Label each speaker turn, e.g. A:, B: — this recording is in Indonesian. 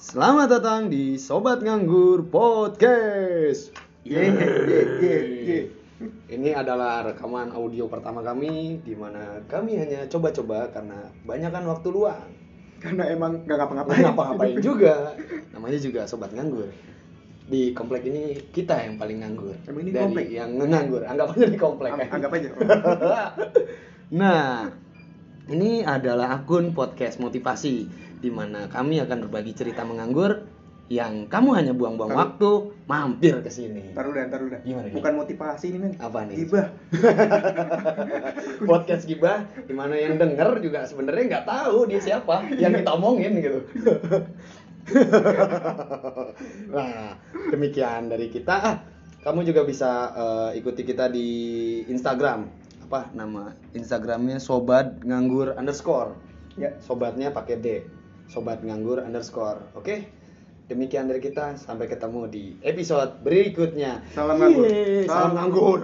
A: Selamat datang di Sobat Nganggur Podcast.
B: Ye, ye, ye, ye.
A: Ini adalah rekaman audio pertama kami di mana kami hanya coba-coba karena banyak kan waktu luang.
B: Karena emang gak
A: Nggak
B: ngapa-ngapain.
A: ngapa-ngapain juga. Namanya juga Sobat Nganggur. Di komplek ini kita yang paling nganggur.
B: Emang ini
A: Dari
B: komplek?
A: yang nganggur. Anggap aja di komplek.
B: Ang- Anggap aja.
A: Nah, ini adalah akun podcast motivasi di mana kami akan berbagi cerita menganggur yang kamu hanya buang-buang waktu mampir ke sini.
B: Taruh dah, taruh dah.
A: Gimana,
B: Bukan motivasi ini men.
A: Apa nih?
B: Gibah.
A: podcast gibah di mana yang denger juga sebenarnya nggak tahu dia siapa yang kita omongin gitu. nah, demikian dari kita. Ah, kamu juga bisa eh, ikuti kita di Instagram. Apa nama Instagramnya Sobat Nganggur underscore.
B: Ya.
A: Sobatnya pakai D. Sobat Nganggur underscore. Oke? Demikian dari kita. Sampai ketemu di episode berikutnya.
B: Salam nganggur.
A: Yeay,
B: Salam-
A: nganggur.